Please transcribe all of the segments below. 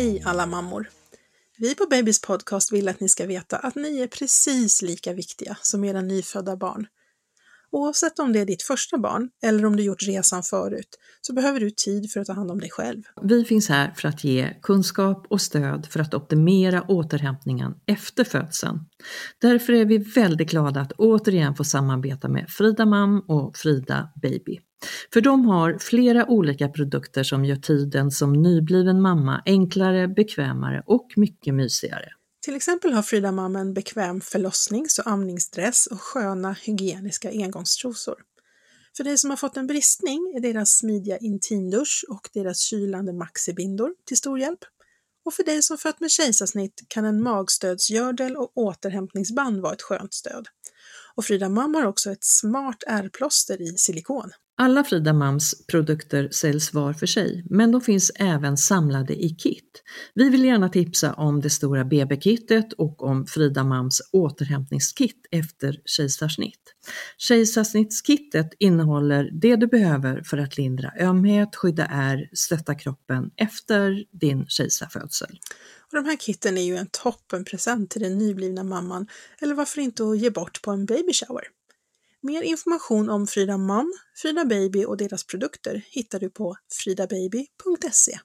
Hej alla mammor! Vi på Babys podcast vill att ni ska veta att ni är precis lika viktiga som era nyfödda barn. Oavsett om det är ditt första barn eller om du gjort resan förut så behöver du tid för att ta hand om dig själv. Vi finns här för att ge kunskap och stöd för att optimera återhämtningen efter födseln. Därför är vi väldigt glada att återigen få samarbeta med Frida Mam och Frida Baby. För de har flera olika produkter som gör tiden som nybliven mamma enklare, bekvämare och mycket mysigare. Till exempel har Frida Mam en bekväm förlossnings och amningsdress och sköna hygieniska engångstrosor. För dig som har fått en bristning är deras smidiga intimdusch och deras kylande maxibindor till stor hjälp. Och för dig som fött med kejsarsnitt kan en magstödsgördel och återhämtningsband vara ett skönt stöd. Och Frida Mam har också ett smart ärrplåster i silikon. Alla Frida Mams produkter säljs var för sig, men de finns även samlade i kit. Vi vill gärna tipsa om det stora BB-kittet och om Frida Mams återhämtningskit efter kejsarsnitt. Kejsarsnittskittet innehåller det du behöver för att lindra ömhet, skydda ärr, stötta kroppen efter din kejsarfödsel. Och de här kitten är ju en toppenpresent till den nyblivna mamman, eller varför inte att ge bort på en baby shower. Mer information om Frida Mam, Frida Baby och deras produkter hittar du på fridababy.se.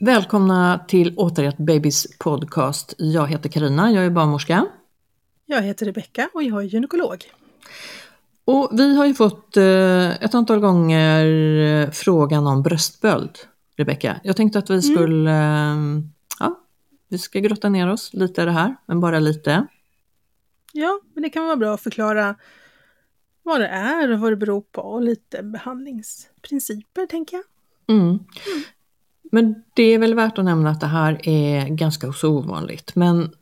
Välkomna till Återrätt Babys podcast. Jag heter Karina, jag är barnmorska. Jag heter Rebecka och jag är gynekolog. Och vi har ju fått eh, ett antal gånger eh, frågan om bröstböld, Rebecka. Jag tänkte att vi skulle, mm. ja, vi ska grotta ner oss lite i det här, men bara lite. Ja, men det kan vara bra att förklara vad det är och vad det beror på och lite behandlingsprinciper, tänker jag. Mm. Mm. Men det är väl värt att nämna att det här är ganska så ovanligt, men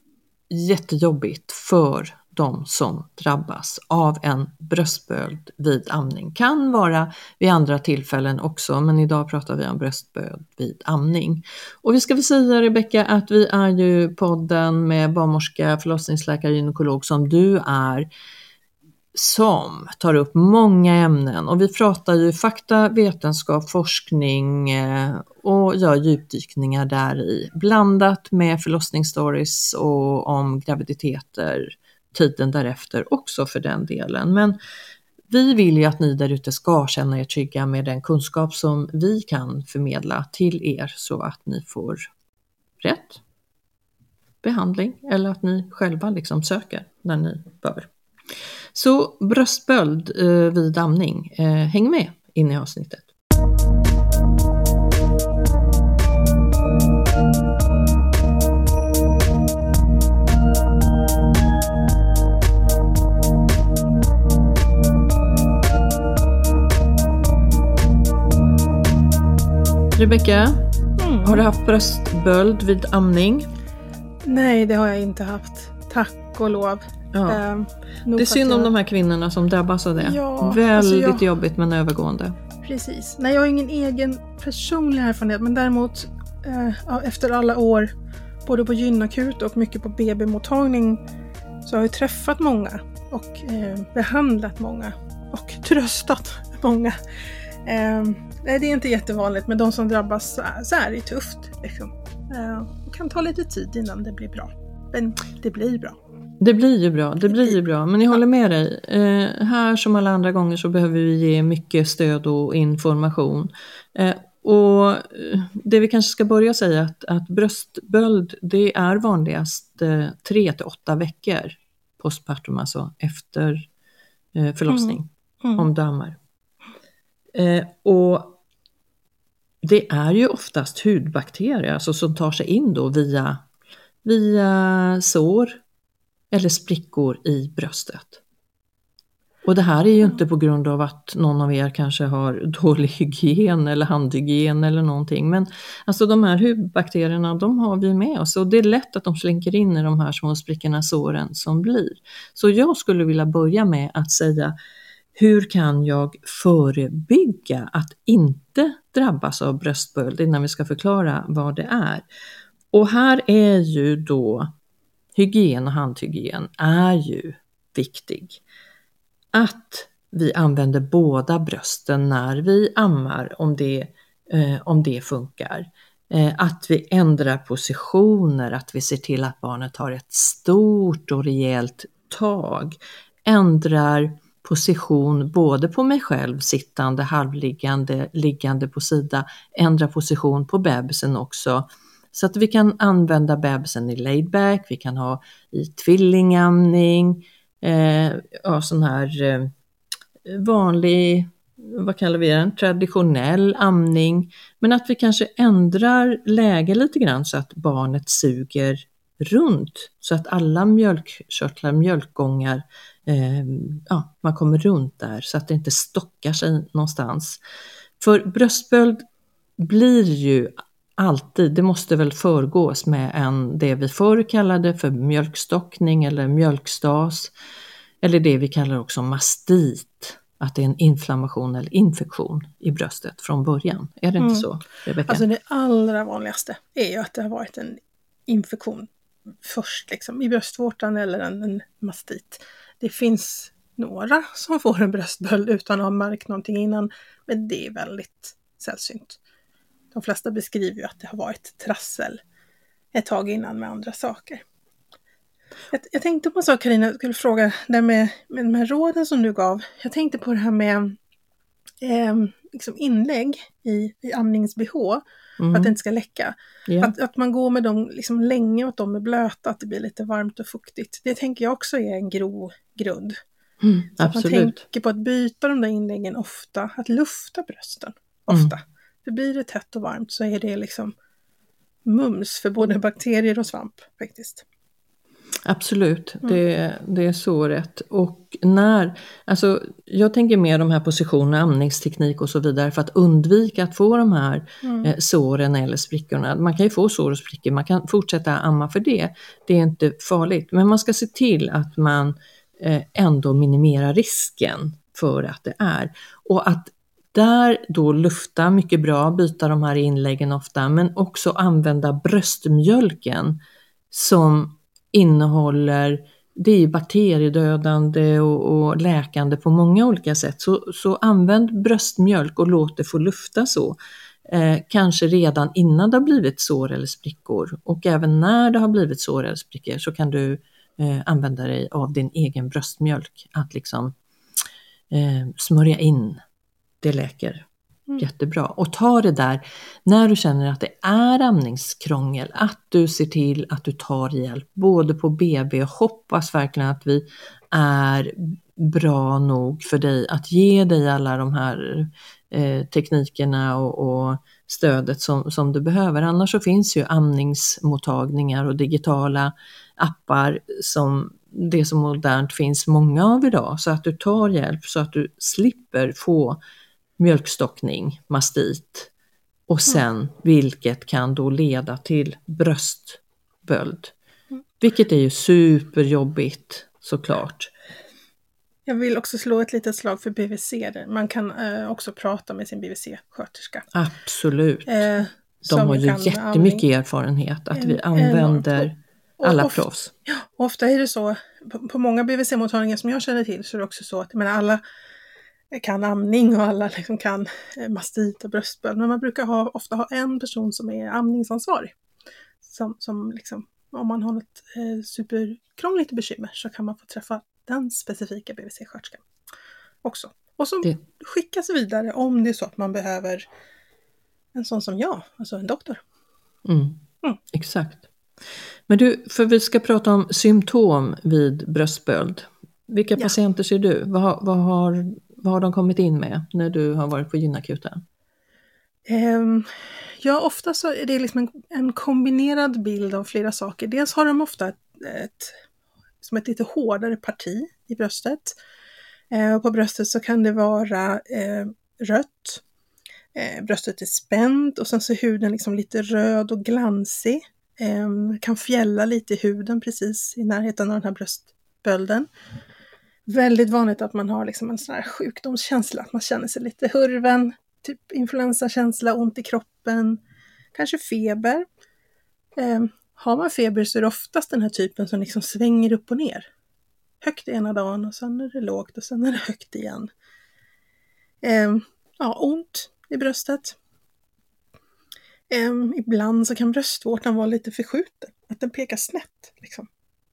jättejobbigt för de som drabbas av en bröstböld vid amning. Kan vara vid andra tillfällen också, men idag pratar vi om bröstböld vid amning. Och vi ska väl säga Rebecka att vi är ju podden med barnmorska, förlossningsläkare, gynekolog som du är som tar upp många ämnen och vi pratar ju fakta, vetenskap, forskning eh, och gör djupdykningar där i blandat med förlossningsstories och om graviditeter tiden därefter också för den delen. Men vi vill ju att ni där ute ska känna er trygga med den kunskap som vi kan förmedla till er så att ni får rätt behandling eller att ni själva liksom söker när ni bör. Så bröstböld eh, vid amning, eh, häng med in i avsnittet. Rebecka, mm. har du haft bröstböld vid amning? Nej, det har jag inte haft. Tack och lov. Ja. Eh, det är synd om de här kvinnorna som drabbas av det. Ja, Väldigt alltså jag... jobbigt men övergående. Precis. Nej, jag har ingen egen personlig erfarenhet men däremot eh, efter alla år både på gynakut och mycket på BB-mottagning så har jag träffat många och eh, behandlat många och tröstat många. Eh, det är inte jättevanligt, men de som drabbas så är det tufft. Liksom. Eh, det kan ta lite tid innan det blir bra. Men det blir bra. Det blir ju bra, det blir ju bra. Men jag håller med dig. Eh, här som alla andra gånger så behöver vi ge mycket stöd och information. Eh, och det vi kanske ska börja säga att, att bröstböld det är vanligast eh, 3 till 8 veckor postpartum, alltså efter eh, förlossning, mm. Mm. om du ammar. Eh, och det är ju oftast hudbakterier alltså som tar sig in då via, via sår eller sprickor i bröstet. Och det här är ju inte på grund av att någon av er kanske har dålig hygien eller handhygien eller någonting. Men alltså de här hudbakterierna, de har vi med oss och det är lätt att de slinker in i de här små sprickorna, såren som blir. Så jag skulle vilja börja med att säga hur kan jag förebygga att inte drabbas av bröstböld innan vi ska förklara vad det är? Och här är ju då hygien och handhygien är ju viktig. Att vi använder båda brösten när vi ammar om det, eh, om det funkar. Eh, att vi ändrar positioner, att vi ser till att barnet har ett stort och rejält tag. Ändrar position både på mig själv, sittande, halvliggande, liggande på sida, ändra position på bebisen också. Så att vi kan använda bebisen i laidback, vi kan ha i tvillingamning, eh, ja, sån här eh, vanlig, vad kallar vi den, traditionell amning. Men att vi kanske ändrar läge lite grann så att barnet suger runt så att alla mjölkkörtlar, mjölkgångar, eh, ja, man kommer runt där så att det inte stockar sig någonstans. För bröstböld blir ju alltid, det måste väl föregås med en, det vi förr kallade för mjölkstockning eller mjölkstas, eller det vi kallar också mastit, att det är en inflammation eller infektion i bröstet från början. Är det inte mm. så, Rebecka? Alltså det allra vanligaste är ju att det har varit en infektion först liksom, i bröstvårtan eller en, en mastit. Det finns några som får en bröstböld utan att ha märkt någonting innan, men det är väldigt sällsynt. De flesta beskriver ju att det har varit trassel ett tag innan med andra saker. Jag, jag tänkte på en sak Carina, jag skulle fråga, det med, med de här råden som du gav. Jag tänkte på det här med eh, liksom inlägg i, i amnings-bh mm. att mm. det inte ska läcka. Yeah. Att, att man går med dem liksom länge och att de är blöta, att det blir lite varmt och fuktigt. Det tänker jag också är en grogrund. Mm, så att man tänker på att byta de där inläggen ofta, att lufta brösten ofta. Mm. För blir det tätt och varmt så är det liksom mums för både bakterier och svamp faktiskt. Absolut, mm. det, det är så rätt. Och när, alltså jag tänker mer de här positionerna, amningsteknik och så vidare för att undvika att få de här mm. eh, såren eller sprickorna. Man kan ju få sår och sprickor, man kan fortsätta amma för det. Det är inte farligt, men man ska se till att man eh, ändå minimerar risken för att det är. Och att där då lufta mycket bra, byta de här inläggen ofta, men också använda bröstmjölken som innehåller, det är bakteriedödande och, och, läkande på många olika sätt. Så, så använd bröstmjölk och låt det få lufta så. Eh, kanske redan innan det har blivit sår eller sprickor och även när det har blivit sår eller sprickor så kan du eh, använda dig av din egen bröstmjölk att liksom eh, smörja in. Det läker Mm. Jättebra. Och ta det där när du känner att det är amningskrångel, att du ser till att du tar hjälp både på BB och hoppas verkligen att vi är bra nog för dig att ge dig alla de här eh, teknikerna och, och, stödet som, som du behöver. Annars så finns ju amningsmottagningar och digitala appar som det som modernt finns många av idag så att du tar hjälp så att du slipper få mjölkstockning, mastit och mm. sen mm. vilket kan då leda till bröstböld. Mm. Vilket är ju superjobbigt såklart. Jag vill också slå ett litet slag för BVC. Där. Man kan eh, också prata med sin BVC-sköterska. Absolut. Eh, De har ju jättemycket erfarenhet att vi använder och, och alla ofta, proffs. Ja, ofta är det så, på, på många BVC-mottagningar som jag känner till så är det också så att alla kan amning och alla liksom kan eh, mastit och bröstböld. Men man brukar ha, ofta ha en person som är amningsansvarig. Som, som liksom, om man har något eh, superkrångligt bekymmer så kan man få träffa den specifika BVC-sköterskan också. Och så det. skickas vidare om det är så att man behöver en sån som jag, alltså en doktor. Mm. Mm. Exakt. Men du, för vi ska prata om symptom vid bröstböld. Vilka ja. patienter ser du? Vad, vad har vad har de kommit in med när du har varit på gynakuten? Um, ja, ofta så är det liksom en, en, kombinerad bild av flera saker. Dels har de ofta ett, ett som ett lite hårdare parti i bröstet. Eh, på bröstet så kan det vara eh, rött. Eh, bröstet är spänt och sen så är huden liksom lite röd och glansig. Ehm, kan fjälla lite i huden precis i närheten av den här bröstbölden väldigt vanligt att man har liksom en sån här sjukdomskänsla, att man känner sig lite hurven, typ influensakänsla, ont i kroppen, kanske feber. Eh, har man feber så är det oftast den här typen som liksom svänger upp och ner. högt ena dagen och sen är det lågt och sen är det högt igen. Eh, ja, ont i bröstet. Eh, ibland så kan bröstvårtan vara lite förskjuten, att den pekar snett liksom,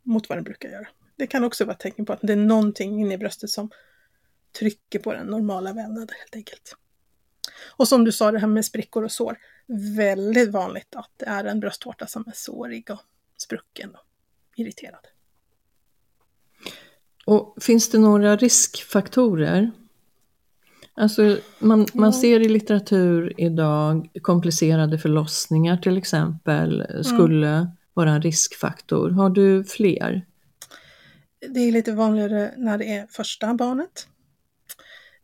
mot vad den brukar göra. Det kan också vara ett tecken på att det är någonting inne i bröstet som trycker på den normala vävnaden helt enkelt. Och som du sa, det här med sprickor och sår. Väldigt vanligt att det är en bröstvårta som är sårig och sprucken och irriterad. Och finns det några riskfaktorer? Alltså man, man ser i litteratur idag komplicerade förlossningar till exempel mm. skulle mm. vara en riskfaktor. Har du fler? Det är lite vanligare när det är första barnet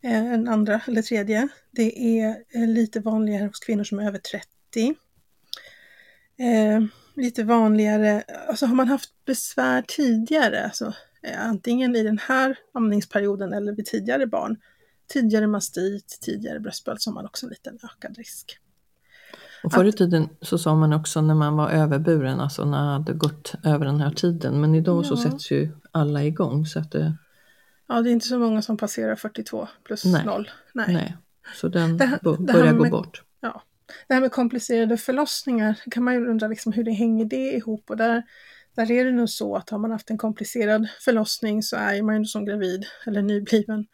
eh, än andra eller tredje. Det är eh, lite vanligare hos kvinnor som är över 30. Eh, lite vanligare, alltså har man haft besvär tidigare, alltså, eh, antingen i den här amningsperioden eller vid tidigare barn, tidigare mastit, tidigare bröstböld, så har man också en liten ökad risk. Och förr i tiden så sa man också när man var överburen, alltså när man hade gått över den här tiden, men idag ja. så sätts ju alla igång så att det... Ja, det är inte så många som passerar 42 plus Nej. 0. Nej. Nej. Så den det, börjar gå bort. Ja, det här med komplicerade förlossningar kan man ju undra liksom hur det hänger det ihop och där, där är det nog så att har man haft en komplicerad förlossning så är man ju som gravid eller nybliven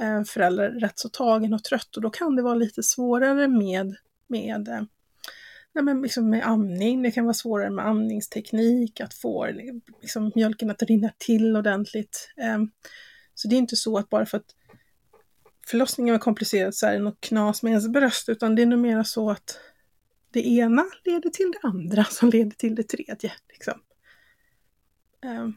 eh, förälder rätt så tagen och trött och då kan det vara lite svårare med, med, eh, nej men liksom med amning. Det kan vara svårare med amningsteknik, att få liksom, mjölken att rinna till ordentligt. Ehm, så det är inte så att bara för att förlossningen var komplicerad så är det något knas med ens bröst, utan det är nog mera så att det ena leder till det andra som leder till det tredje. Liksom. Ehm,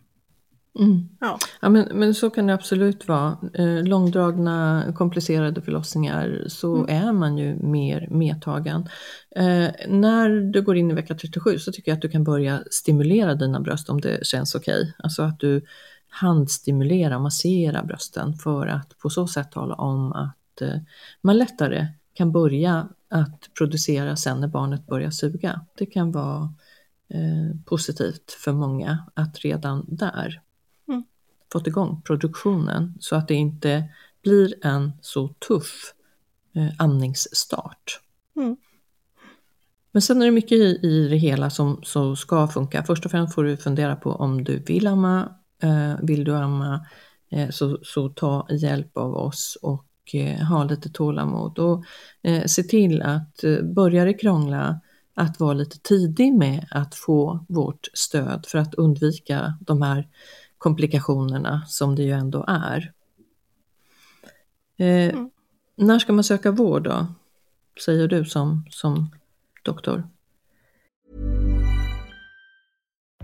Mm. ja. ja men, men så kan det absolut vara. Eh, långdragna komplicerade förlossningar så mm. är man ju mer medtagen. Eh, när du går in i vecka 37 så tycker jag att du kan börja stimulera dina bröst om det känns okej. Okay. Alltså att du handstimulera, massera brösten för att på så sätt tala om att eh, man lättare kan börja att producera sen när barnet börjar suga. Det kan vara eh, positivt för många att redan där. Fått igång produktionen så att det inte blir en så tuff eh, amningsstart. Mm. Men sen är det mycket i, i det hela som, som ska funka. Först och främst får du fundera på om du vill amma Eh, vill du amma eh, så, så ta hjälp av oss och eh, ha lite tålamod och se till att börjar det krångla att vara lite tidig med att få vårt stöd för att undvika de här komplikationerna som det ju ändå är. Mm. När ska man söka vård då? Säger du som, som doktor?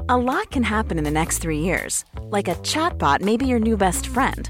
A lot can happen in the next three years. Like a chatbot may be your new best friend.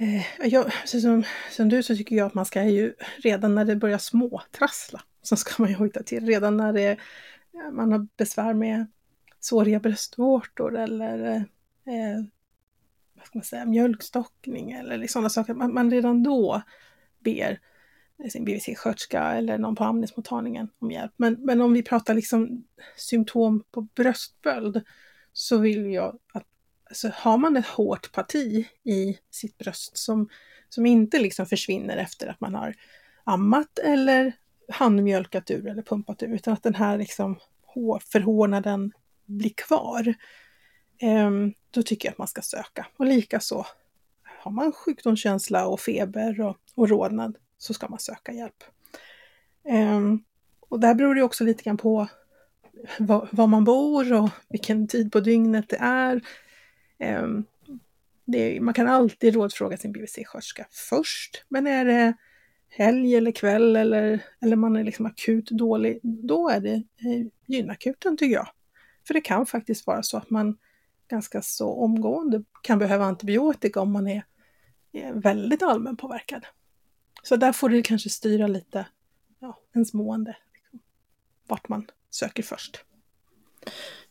Eh, jag, alltså, som, som du så tycker jag att man ska ju redan när det börjar småtrassla så ska man ju hojta till. Redan när det, man har besvär med såriga bröstvårtor eller eh, vad ska man säga, mjölkstockning eller liksom sådana saker. Man, man redan då ber sin BVC-sköterska eller någon på amningsmottagningen om hjälp. Men, men om vi pratar liksom symptom på bröstböld så vill jag att alltså, har man ett hårt parti i sitt bröst som, som inte liksom försvinner efter att man har ammat eller handmjölkat ur eller pumpat ur, utan att den här liksom förhårnaden blir kvar. Um, då tycker jag att man ska söka. Och likaså har man sjukdomskänsla och feber och, och rodnad så ska man söka hjälp. Um, och där beror det också lite grann på var, var, man bor och vilken tid på dygnet det är. Ehm, det är man kan alltid rådfråga sin BVC-sköterska först, men är det helg eller kväll eller, eller man är liksom akut dålig, då är det eh, gynakuten tycker jag. För det kan faktiskt vara så att man ganska så omgående kan behöva antibiotika om man är, är väldigt allmänpåverkad. Så där får det kanske styra lite ja, ens mående, liksom, vart man söker först.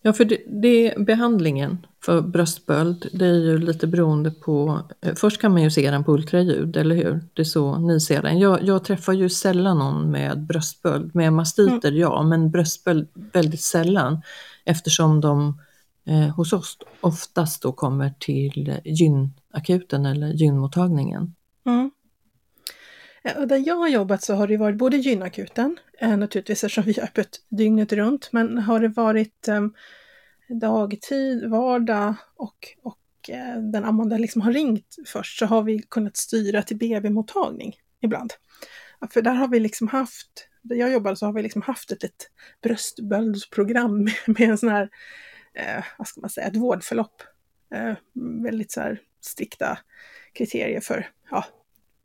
Ja, för det, det, behandlingen för bröstböld, det är ju lite beroende på, eh, först kan man ju se den på ultraljud, eller hur? Det är så ni ser den. Jag, jag träffar ju sällan någon med bröstböld, med mastiter mm. ja, men bröstböld väldigt sällan eftersom de eh, hos oss oftast då kommer till gynakuten eller gynmottagningen. Mm. Eh, där jag har jobbat så har det varit både gynakuten, eh, naturligtvis eftersom vi har öppet dygnet runt, men har det varit ehm, dagtid, vardag och, och eh, den Amanda liksom har ringt först så har vi kunnat styra till BB-mottagning ibland. För där har vi liksom haft, där jag jobbade så har vi liksom haft ett, ett bröstböldsprogram med, med en sån här, eh, vad ska man säga, ett vårdförlopp. Eh, väldigt så här strikta kriterier för ja,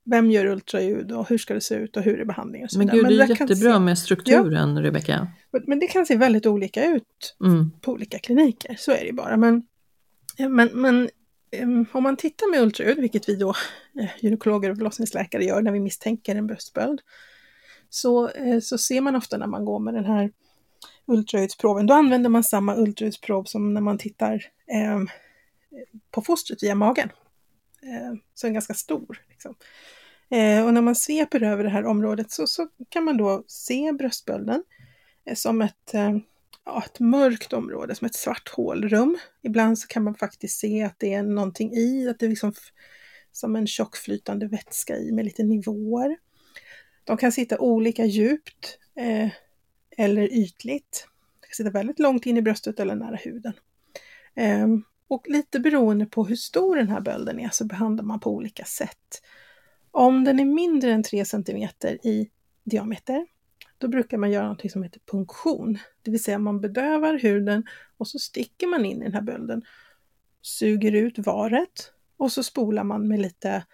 vem gör ultraljud och hur ska det se ut och hur är behandlingen? Men gud, det är jättebra se... med strukturen, ja. Rebecka. Men det kan se väldigt olika ut mm. på olika kliniker, så är det bara. Men, men, men om man tittar med ultraljud, vilket vi då eh, gynekologer och förlossningsläkare gör när vi misstänker en bröstböld, så, eh, så ser man ofta när man går med den här ultraljudsproven, då använder man samma ultraljudsprov som när man tittar eh, på fostret via magen. Eh, så en ganska stor. Liksom. Eh, och när man sveper över det här området så, så kan man då se bröstbölden eh, som ett, eh, ja, ett mörkt område, som ett svart hålrum. Ibland så kan man faktiskt se att det är någonting i, att det är liksom som en tjockflytande vätska i med lite nivåer. De kan sitta olika djupt eh, eller ytligt. De kan sitta väldigt långt in i bröstet eller nära huden. Eh, och lite beroende på hur stor den här bölden är så behandlar man på olika sätt. Om den är mindre än 3 cm i diameter, då brukar man göra något som heter punktion. Det vill säga man bedövar huden och så sticker man in i den här bölden, suger ut varet och så spolar man med lite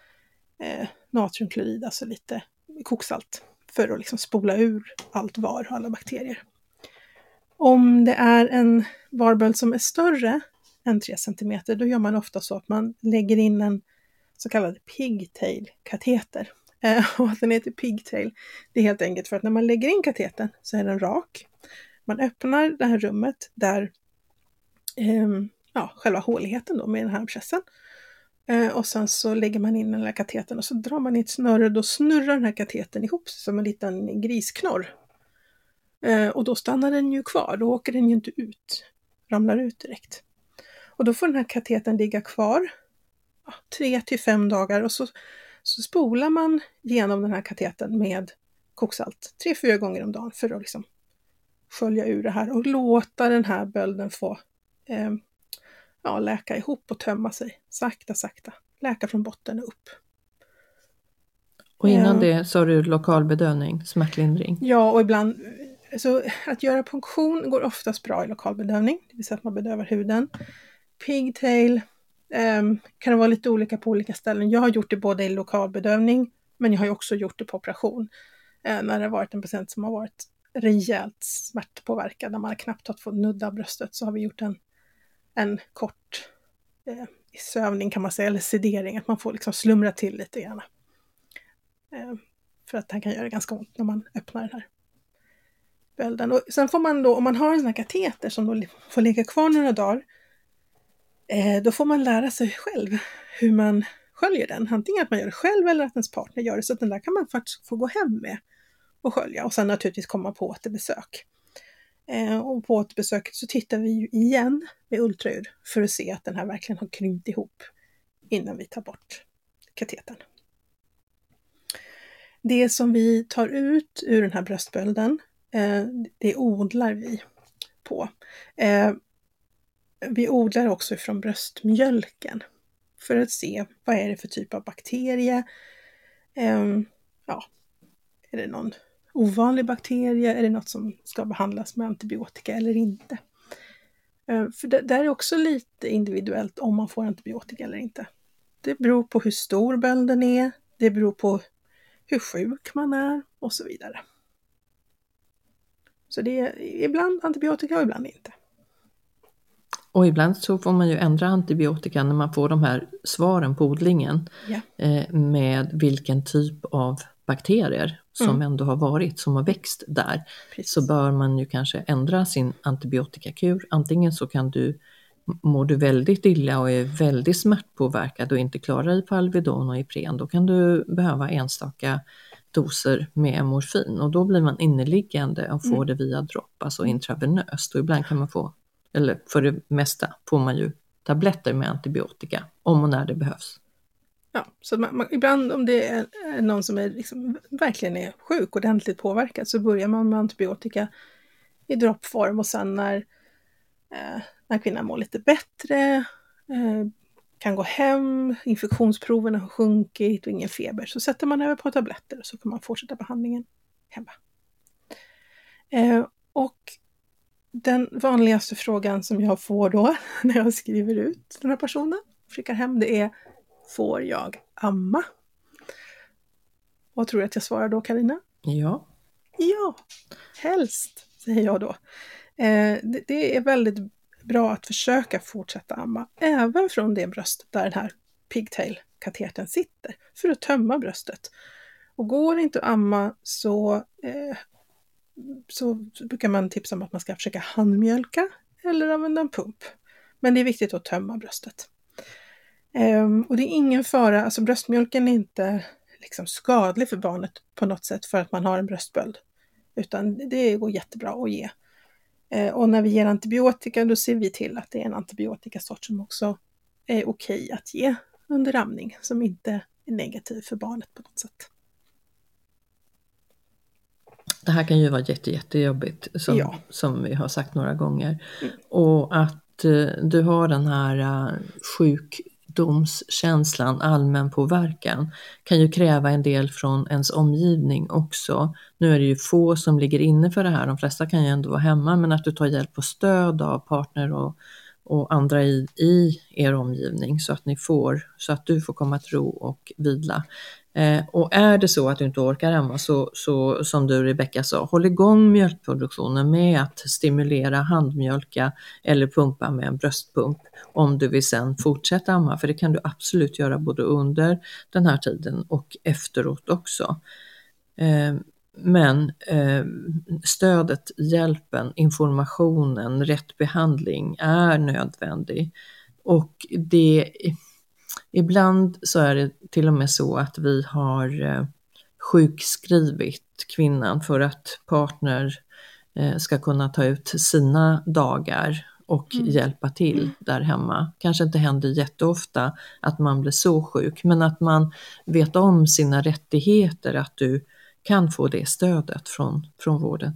eh, natriumklorid, alltså lite koksalt, för att liksom spola ur allt var och alla bakterier. Om det är en varböld som är större än 3 cm, då gör man ofta så att man lägger in en så kallad pigtail-kateter. Eh, och att den heter pigtail, det är helt enkelt för att när man lägger in katetern så är den rak. Man öppnar det här rummet där eh, ja, själva håligheten då med den här abscessen. Eh, och sen så lägger man in den här katetern och så drar man i ett snöre och då snurrar den här katetern ihop sig som en liten grisknorr. Eh, och då stannar den ju kvar, då åker den ju inte ut, ramlar ut direkt. Och då får den här katetern ligga kvar tre till fem dagar och så, så spolar man genom den här katetern med koksalt tre, fyra gånger om dagen för att liksom skölja ur det här och låta den här bölden få eh, ja, läka ihop och tömma sig sakta, sakta. Läka från botten och upp. Och innan eh, det så har du lokalbedövning, smärtlindring? Ja, och ibland så att göra punktion går oftast bra i lokalbedövning, det vill säga att man bedövar huden. Pigtail Ehm, kan det vara lite olika på olika ställen. Jag har gjort det både i lokalbedövning, men jag har också gjort det på operation. Eh, när det har varit en patient som har varit rejält smärtpåverkad, när man knappt har fått nudda bröstet, så har vi gjort en, en kort eh, sövning kan man säga, eller sedering, att man får liksom slumra till lite grann. Eh, för att det kan göra ganska ont när man öppnar den här bölden. Och sen får man då, om man har en sån här kateter som då får ligga kvar några dagar, Eh, då får man lära sig själv hur man sköljer den. Antingen att man gör det själv eller att ens partner gör det. Så den där kan man faktiskt få gå hem med och skölja och sen naturligtvis komma på återbesök. Eh, och på återbesöket så tittar vi ju igen med ultraljud för att se att den här verkligen har krympt ihop innan vi tar bort katetern. Det som vi tar ut ur den här bröstbölden, eh, det odlar vi på. Vi odlar också från bröstmjölken. för att se vad är det för typ av bakterie. Um, ja, är det någon ovanlig bakterie? Är det något som ska behandlas med antibiotika eller inte? Um, för det där är också lite individuellt om man får antibiotika eller inte. Det beror på hur stor bölden är, det beror på hur sjuk man är och så vidare. Så det är ibland antibiotika och ibland inte. Och ibland så får man ju ändra antibiotika när man får de här svaren på odlingen Ja. eh, med vilken typ av bakterier som Mm. ändå har varit, som har växt där. Precis. Så bör man ju kanske ändra sin antibiotikakur. Antingen så kan du mår du väldigt illa och är väldigt smärtpåverkad och inte klarar i Alvedon och Ipren, då kan du behöva enstaka doser med morfin och då blir man inneliggande och får Mm. det via dropp, alltså intravenöst. Och ibland kan man få, eller för det mesta får man ju tabletter med antibiotika om och när det behövs. Ja, så man, man, ibland om det är någon som är liksom, verkligen är sjuk, ordentligt påverkad, så börjar man med antibiotika i droppform och sen när, eh, när kvinnan mår lite bättre, eh, kan gå hem, infektionsproverna har sjunkit och ingen feber, så sätter man över på tabletter och så kan man fortsätta behandlingen hemma. Eh, och den vanligaste frågan som jag får då när jag skriver ut den här personen, skickar hem, det är Får jag amma? Vad tror du att jag svarar då, Karina? Ja, Ja, helst, säger jag då. Eh, det, det är väldigt bra att försöka fortsätta amma, även från det bröst där den här pigtail-katetern sitter, för att tömma bröstet. Och går det inte att amma så, eh, så brukar man tipsa om att man ska försöka handmjölka eller använda en pump. Men det är viktigt att tömma bröstet. Ehm, och det är ingen fara, alltså bröstmjölken är inte liksom skadlig för barnet på något sätt för att man har en bröstböld. Utan det går jättebra att ge. Ehm, och när vi ger antibiotika då ser vi till att det är en antibiotikasort som också är okej att ge under amning, som inte är negativ för barnet på något sätt det här kan ju vara jätte, jättejobbigt som, Ja. som vi har sagt några gånger. Och att eh, du har den här eh, sjukdomskänslan, allmän påverkan, kan ju kräva en del från ens omgivning också. Nu är det ju få som ligger inne för det här, de flesta kan ju ändå vara hemma, men att du tar hjälp och stöd av partner och, och andra i, i er omgivning så att ni får, så att du får komma till ro och vila. Eh, och är det så att du inte orkar amma så, så som du Rebecka sa, håll igång mjölkproduktionen med att stimulera handmjölka eller pumpa med en bröstpump om du vill sen fortsätta amma, för det kan du absolut göra både under den här tiden och efteråt också. Eh, men eh, stödet, hjälpen, informationen, rätt behandling är nödvändig. Och det, ibland så är det till och med så att vi har eh, sjukskrivit kvinnan för att partner eh, ska kunna ta ut sina dagar och hjälpa till där hemma. Kanske inte händer jätteofta att man blir så sjuk, men att man vet om sina rättigheter, att du kan få det stödet från, från vården.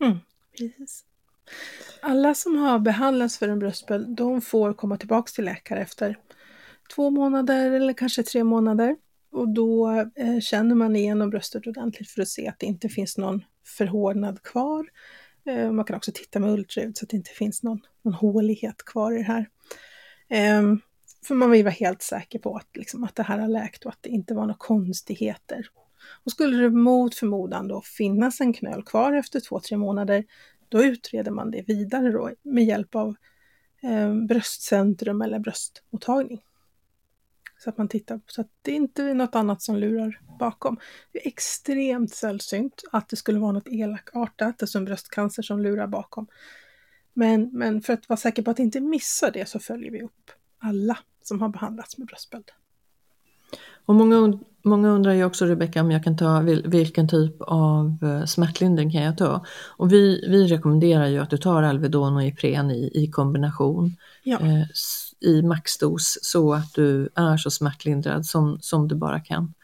Mm, precis. Alla som har behandlats för en bröstböld, de får komma tillbaks till läkare efter två månader eller kanske tre månader. Och då eh, känner man igenom bröstet ordentligt för att se att det inte finns någon förhårdnad kvar. Eh, man kan också titta med ultraljud så att det inte finns någon, någon hålighet kvar i det här. Eh, för man vill vara helt säker på att, liksom, att det här har läkt och att det inte var några konstigheter. Och skulle det mot förmodan då finnas en knöl kvar efter två, tre månader, då utreder man det vidare då med hjälp av eh, bröstcentrum eller bröstmottagning. Så att man tittar så att det inte är något annat som lurar bakom. Det är extremt sällsynt att det skulle vara något elakartat, alltså en bröstcancer som lurar bakom. Men, men för att vara säker på att inte missa det så följer vi upp alla som har behandlats med bröstböld. Och många, många undrar ju också Rebecka om jag kan ta vil- vilken typ av eh, smärtlindring kan jag ta? Och vi, vi rekommenderar ju att du tar Alvedon och Ipren i, i kombination Ja. eh, i maxdos så att du är så smärtlindrad som, som du bara kan.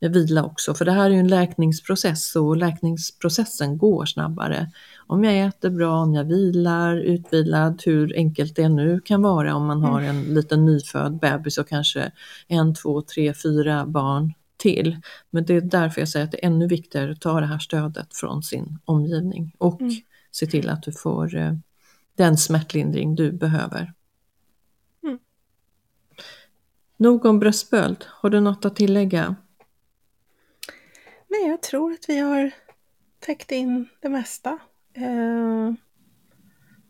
vila också. För det här är ju en läkningsprocess och läkningsprocessen går snabbare. Om jag äter bra, om jag vilar, utvilad, hur enkelt det nu kan vara om man har en liten nyfödd bebis och kanske en, två, tre, fyra barn till. Men det är därför jag säger att det är ännu viktigare att ta det här stödet från sin omgivning och Mm. se till att du får eh, den smärtlindring du behöver. Mm. Nog om bröstböld. Har du något att tillägga? Nej, jag tror att vi har täckt in det mesta. Eh,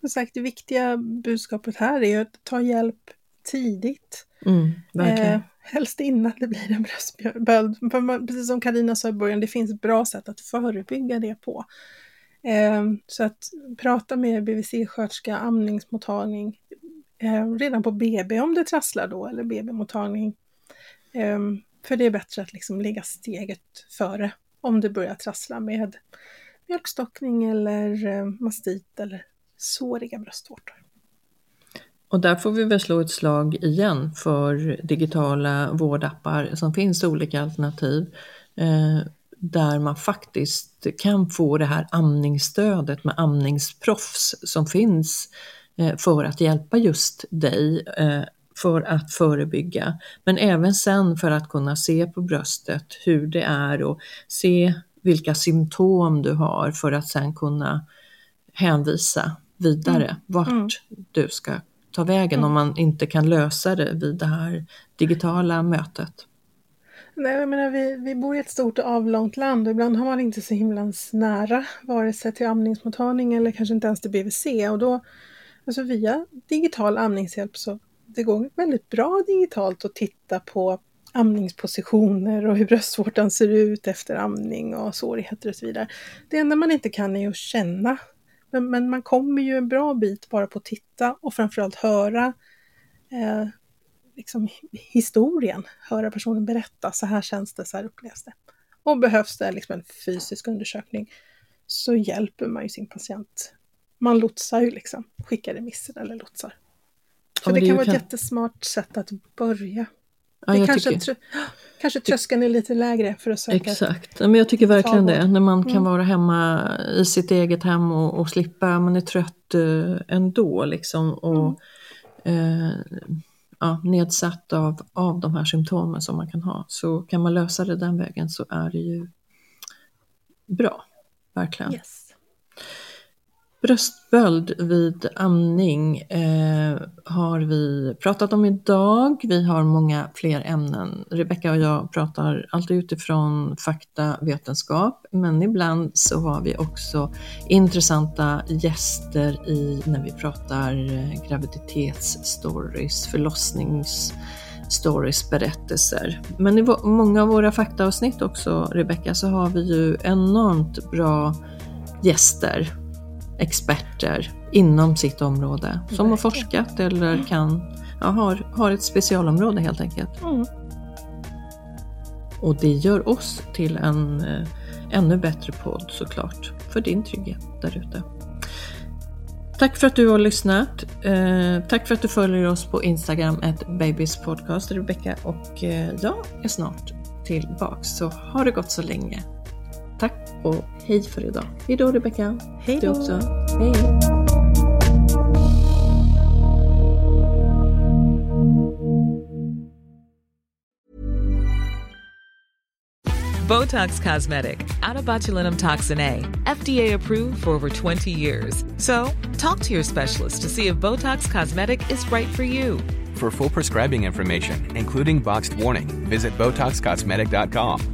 som sagt, det viktiga budskapet här är att ta hjälp tidigt. Mm, verkligen. Eh, helst innan det blir en bröstböld. Precis som Karina sa i början, det finns bra sätt att förebygga det på. Eh, så att prata med BVC-sköterska, amningsmottagning, Ehm, redan på BB om det trasslar då, eller BB-mottagning. Ehm, för det är bättre att liksom ligga steget före om det börjar trassla med mjölkstockning eller ehm, mastit eller såriga bröstvårtor. Och där får vi väl slå ett slag igen för digitala vårdappar som finns olika alternativ. Eh, där man faktiskt kan få det här amningsstödet med amningsproffs som finns för att hjälpa just dig eh, för att förebygga. Men även sen för att kunna se på bröstet hur det är och se vilka symptom du har för att sen kunna hänvisa vidare vart Mm. du ska ta vägen om man inte kan lösa det vid det här digitala mötet. Nej, jag menar, vi, vi bor i ett stort och avlångt land och ibland har man inte så himlans nära vare sig till amningsmottagning eller kanske inte ens till BVC och då, alltså via digital amningshjälp så det går väldigt bra digitalt att titta på amningspositioner och hur bröstvårtan ser ut efter amning och svårigheter och så vidare. Det enda man inte kan är att känna. Men, men man kommer ju en bra bit bara på att titta och framförallt höra eh, liksom historien, höra personen berätta, så här känns det, så här upplevs det. Och behövs det liksom en fysisk undersökning så hjälper man ju sin patient. Man lotsar ju liksom, skickar remisser eller lotsar. För men det det kan vara ett kan- jättesmart sätt att börja. Ja, det jag kanske, tycker- kanske tröskeln är lite lägre för att söka. Exakt, Ja, men jag tycker verkligen det. När man kan Mm. vara hemma i sitt eget hem och, och slippa, man är trött eh, ändå liksom och eh, ja, nedsatt av, av de här symptomen som man kan ha. Så kan man lösa det den vägen så är det ju bra, verkligen. Yes. Bröstböld vid amning eh, har vi pratat om idag. Vi har många fler ämnen. Rebecka och jag pratar alltid utifrån fakta, vetenskap, men ibland så har vi också intressanta gäster i när vi pratar eh, graviditetsstories, förlossningsstories, berättelser. Men i många av våra faktaavsnitt också, Rebecka, så har vi ju enormt bra gäster experter inom sitt område som har forskat eller kan, ja, har, har ett specialområde helt enkelt. Mm. Och det gör oss till en eh, ännu bättre podd såklart, för din trygghet där ute. Tack för att du har lyssnat. Eh, tack för att du följer oss på Instagram, ett Babys podcast, Rebecka. Och eh, jag är snart tillbaks, så har det gått så länge. Tack och hej för idag. Hej då Rebecka. Hej Du också. Hej. Botox Cosmetic, out of botulinum toxin A, FDA approved for over 20 years. So, talk to your specialist to see if Botox Cosmetic is right for you. For full prescribing information, including boxed warning, visit BotoxCosmetic.com